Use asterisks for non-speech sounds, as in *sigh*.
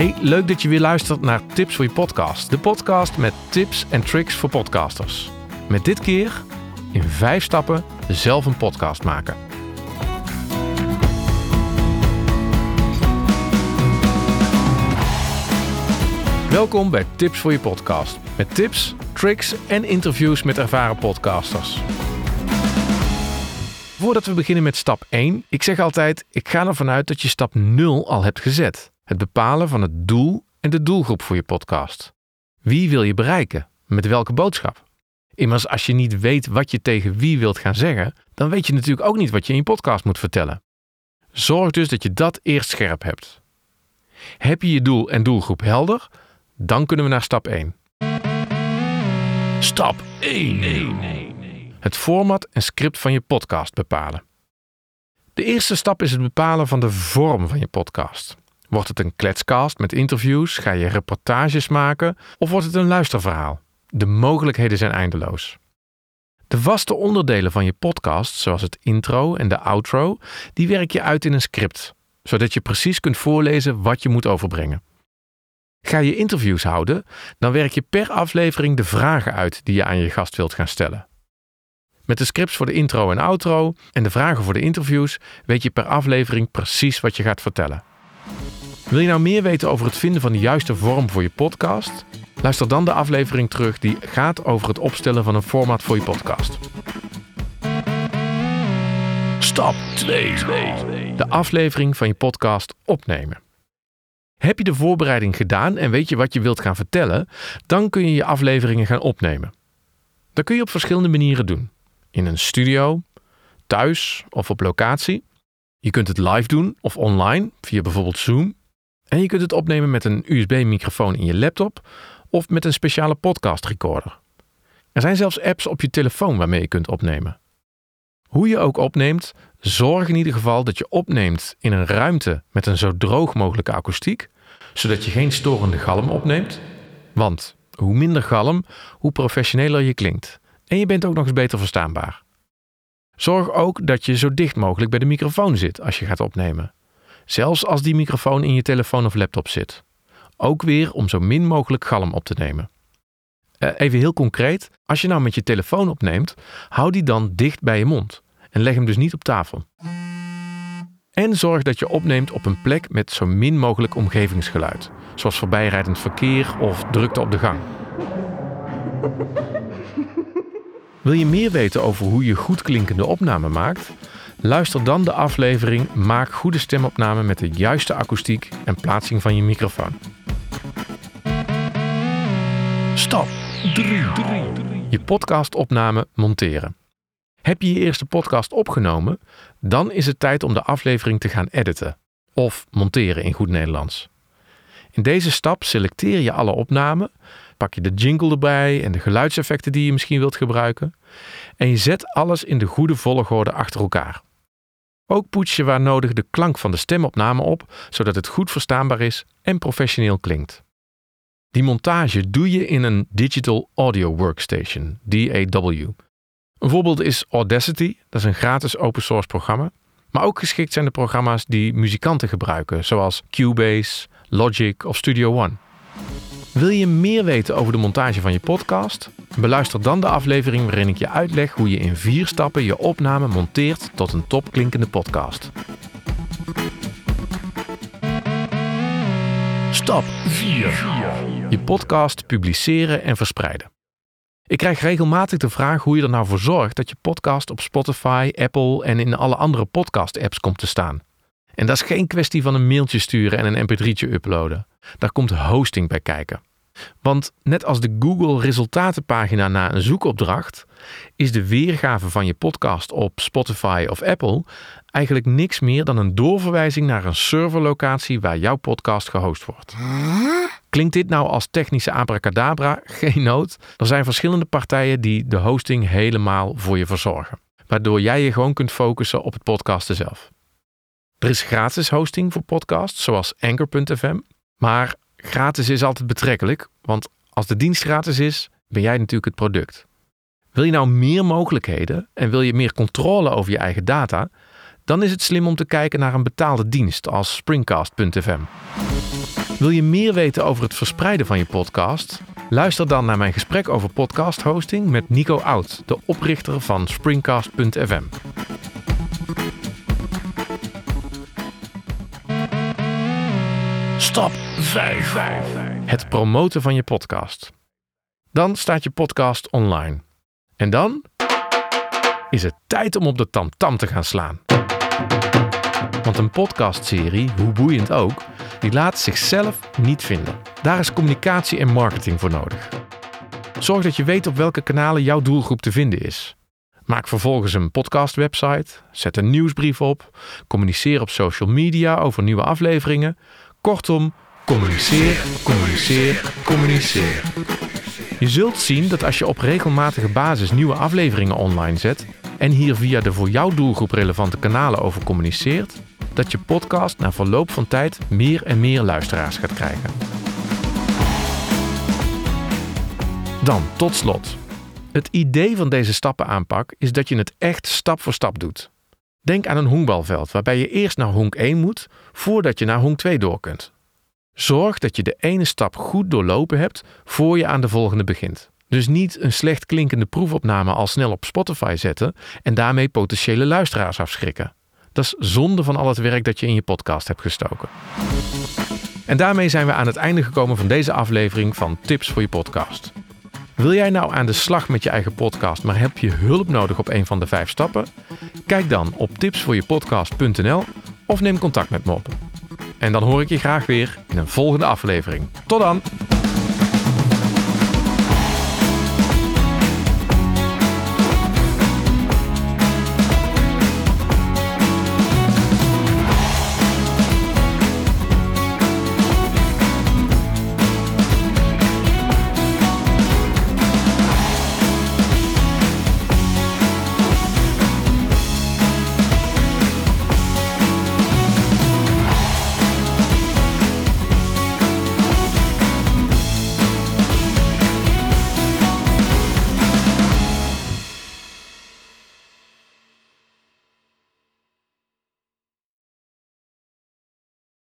Hey, leuk dat je weer luistert naar Tips voor je podcast. De podcast met tips en tricks voor podcasters. Met dit keer in vijf stappen zelf een podcast maken. Welkom bij Tips voor je podcast. Met tips, tricks en interviews met ervaren podcasters. Voordat we beginnen met stap 1, ik zeg altijd: ik ga ervan uit dat je stap 0 al hebt gezet. Het bepalen van het doel en de doelgroep voor je podcast. Wie wil je bereiken? Met welke boodschap? Immers, als je niet weet wat je tegen wie wilt gaan zeggen, dan weet je natuurlijk ook niet wat je in je podcast moet vertellen. Zorg dus dat je dat eerst scherp hebt. Heb je je doel en doelgroep helder? Dan kunnen we naar stap 1. Stap 1. Het format en script van je podcast bepalen. De eerste stap is het bepalen van de vorm van je podcast. Wordt het een kletscast met interviews? Ga je reportages maken? Of wordt het een luisterverhaal? De mogelijkheden zijn eindeloos. De vaste onderdelen van je podcast, zoals het intro en de outro, die werk je uit in een script, zodat je precies kunt voorlezen wat je moet overbrengen. Ga je interviews houden, dan werk je per aflevering de vragen uit die je aan je gast wilt gaan stellen. Met de scripts voor de intro en outro en de vragen voor de interviews weet je per aflevering precies wat je gaat vertellen. Wil je nou meer weten over het vinden van de juiste vorm voor je podcast? Luister dan de aflevering terug die gaat over het opstellen van een format voor je podcast. Stap 2. De aflevering van je podcast opnemen. Heb je de voorbereiding gedaan en weet je wat je wilt gaan vertellen, dan kun je je afleveringen gaan opnemen. Dat kun je op verschillende manieren doen. In een studio, thuis of op locatie. Je kunt het live doen of online via bijvoorbeeld Zoom. En je kunt het opnemen met een USB-microfoon in je laptop of met een speciale podcast recorder. Er zijn zelfs apps op je telefoon waarmee je kunt opnemen. Hoe je ook opneemt, zorg in ieder geval dat je opneemt in een ruimte met een zo droog mogelijke akoestiek, zodat je geen storende galm opneemt. Want hoe minder galm, hoe professioneler je klinkt. En je bent ook nog eens beter verstaanbaar. Zorg ook dat je zo dicht mogelijk bij de microfoon zit als je gaat opnemen. Zelfs als die microfoon in je telefoon of laptop zit. Ook weer om zo min mogelijk galm op te nemen. Eh, even heel concreet, als je nou met je telefoon opneemt, hou die dan dicht bij je mond en leg hem dus niet op tafel. En zorg dat je opneemt op een plek met zo min mogelijk omgevingsgeluid, zoals voorbijrijdend verkeer of drukte op de gang. Wil je meer weten over hoe je goed klinkende opname maakt? Luister dan de aflevering Maak goede stemopname met de juiste akoestiek en plaatsing van je microfoon. Stap 3. Je podcastopname monteren. Heb je je eerste podcast opgenomen? Dan is het tijd om de aflevering te gaan editen. Of monteren in goed Nederlands. In deze stap selecteer je alle opnamen, pak je de jingle erbij en de geluidseffecten die je misschien wilt gebruiken. En je zet alles in de goede volgorde achter elkaar. Ook poets je waar nodig de klank van de stemopname op, zodat het goed verstaanbaar is en professioneel klinkt. Die montage doe je in een Digital Audio Workstation, DAW. Een voorbeeld is Audacity, dat is een gratis open source programma. Maar ook geschikt zijn de programma's die muzikanten gebruiken, zoals Cubase, Logic of Studio One. Wil je meer weten over de montage van je podcast? Beluister dan de aflevering waarin ik je uitleg hoe je in vier stappen je opname monteert tot een topklinkende podcast. Stap 4. Je podcast publiceren en verspreiden. Ik krijg regelmatig de vraag hoe je er nou voor zorgt dat je podcast op Spotify, Apple en in alle andere podcast-apps komt te staan. En dat is geen kwestie van een mailtje sturen en een mp3'tje uploaden. Daar komt hosting bij kijken. Want net als de Google resultatenpagina na een zoekopdracht, is de weergave van je podcast op Spotify of Apple eigenlijk niks meer dan een doorverwijzing naar een serverlocatie waar jouw podcast gehost wordt. Klinkt dit nou als technische abracadabra? *laughs* Geen nood. Er zijn verschillende partijen die de hosting helemaal voor je verzorgen, waardoor jij je gewoon kunt focussen op het podcasten zelf. Er is gratis hosting voor podcasts, zoals Anchor.fm, maar gratis is altijd betrekkelijk, want als de dienst gratis is, ben jij natuurlijk het product. Wil je nou meer mogelijkheden en wil je meer controle over je eigen data, Dan is het slim om te kijken naar een betaalde dienst als Springcast.fm. Wil je meer weten over het verspreiden van je podcast? Luister dan naar mijn gesprek over podcast hosting met Nico Oud, de oprichter van Springcast.fm. Stap 5. Het promoten van je podcast. Dan staat je podcast online. En dan is het tijd om op de tamtam te gaan slaan. Want een podcastserie, hoe boeiend ook, die laat zichzelf niet vinden. Daar is communicatie en marketing voor nodig. Zorg dat je weet op welke kanalen jouw doelgroep te vinden is. Maak vervolgens een podcastwebsite, zet een nieuwsbrief op, communiceer op social media over nieuwe afleveringen. Kortom, communiceer, communiceer, communiceer. Je zult zien dat als je op regelmatige basis nieuwe afleveringen online zet en hier via de voor jouw doelgroep relevante kanalen over communiceert, dat je podcast na verloop van tijd meer en meer luisteraars gaat krijgen. Dan tot slot. Het idee van deze stappenaanpak is dat je het echt stap voor stap doet. Denk aan een honkbalveld waarbij je eerst naar honk 1 moet voordat je naar honk 2 door kunt. Zorg dat je de ene stap goed doorlopen hebt voor je aan de volgende begint. Dus niet een slecht klinkende proefopname al snel op Spotify zetten en daarmee potentiële luisteraars afschrikken. Dat is zonde van al het werk dat je in je podcast hebt gestoken. En daarmee zijn we aan het einde gekomen van deze aflevering van Tips voor je podcast. Wil jij nou aan de slag met je eigen podcast, maar heb je hulp nodig op een van de vijf stappen? Kijk dan op tipsvoorjepodcast.nl of neem contact met me op. En dan hoor ik je graag weer in een volgende aflevering. Tot dan!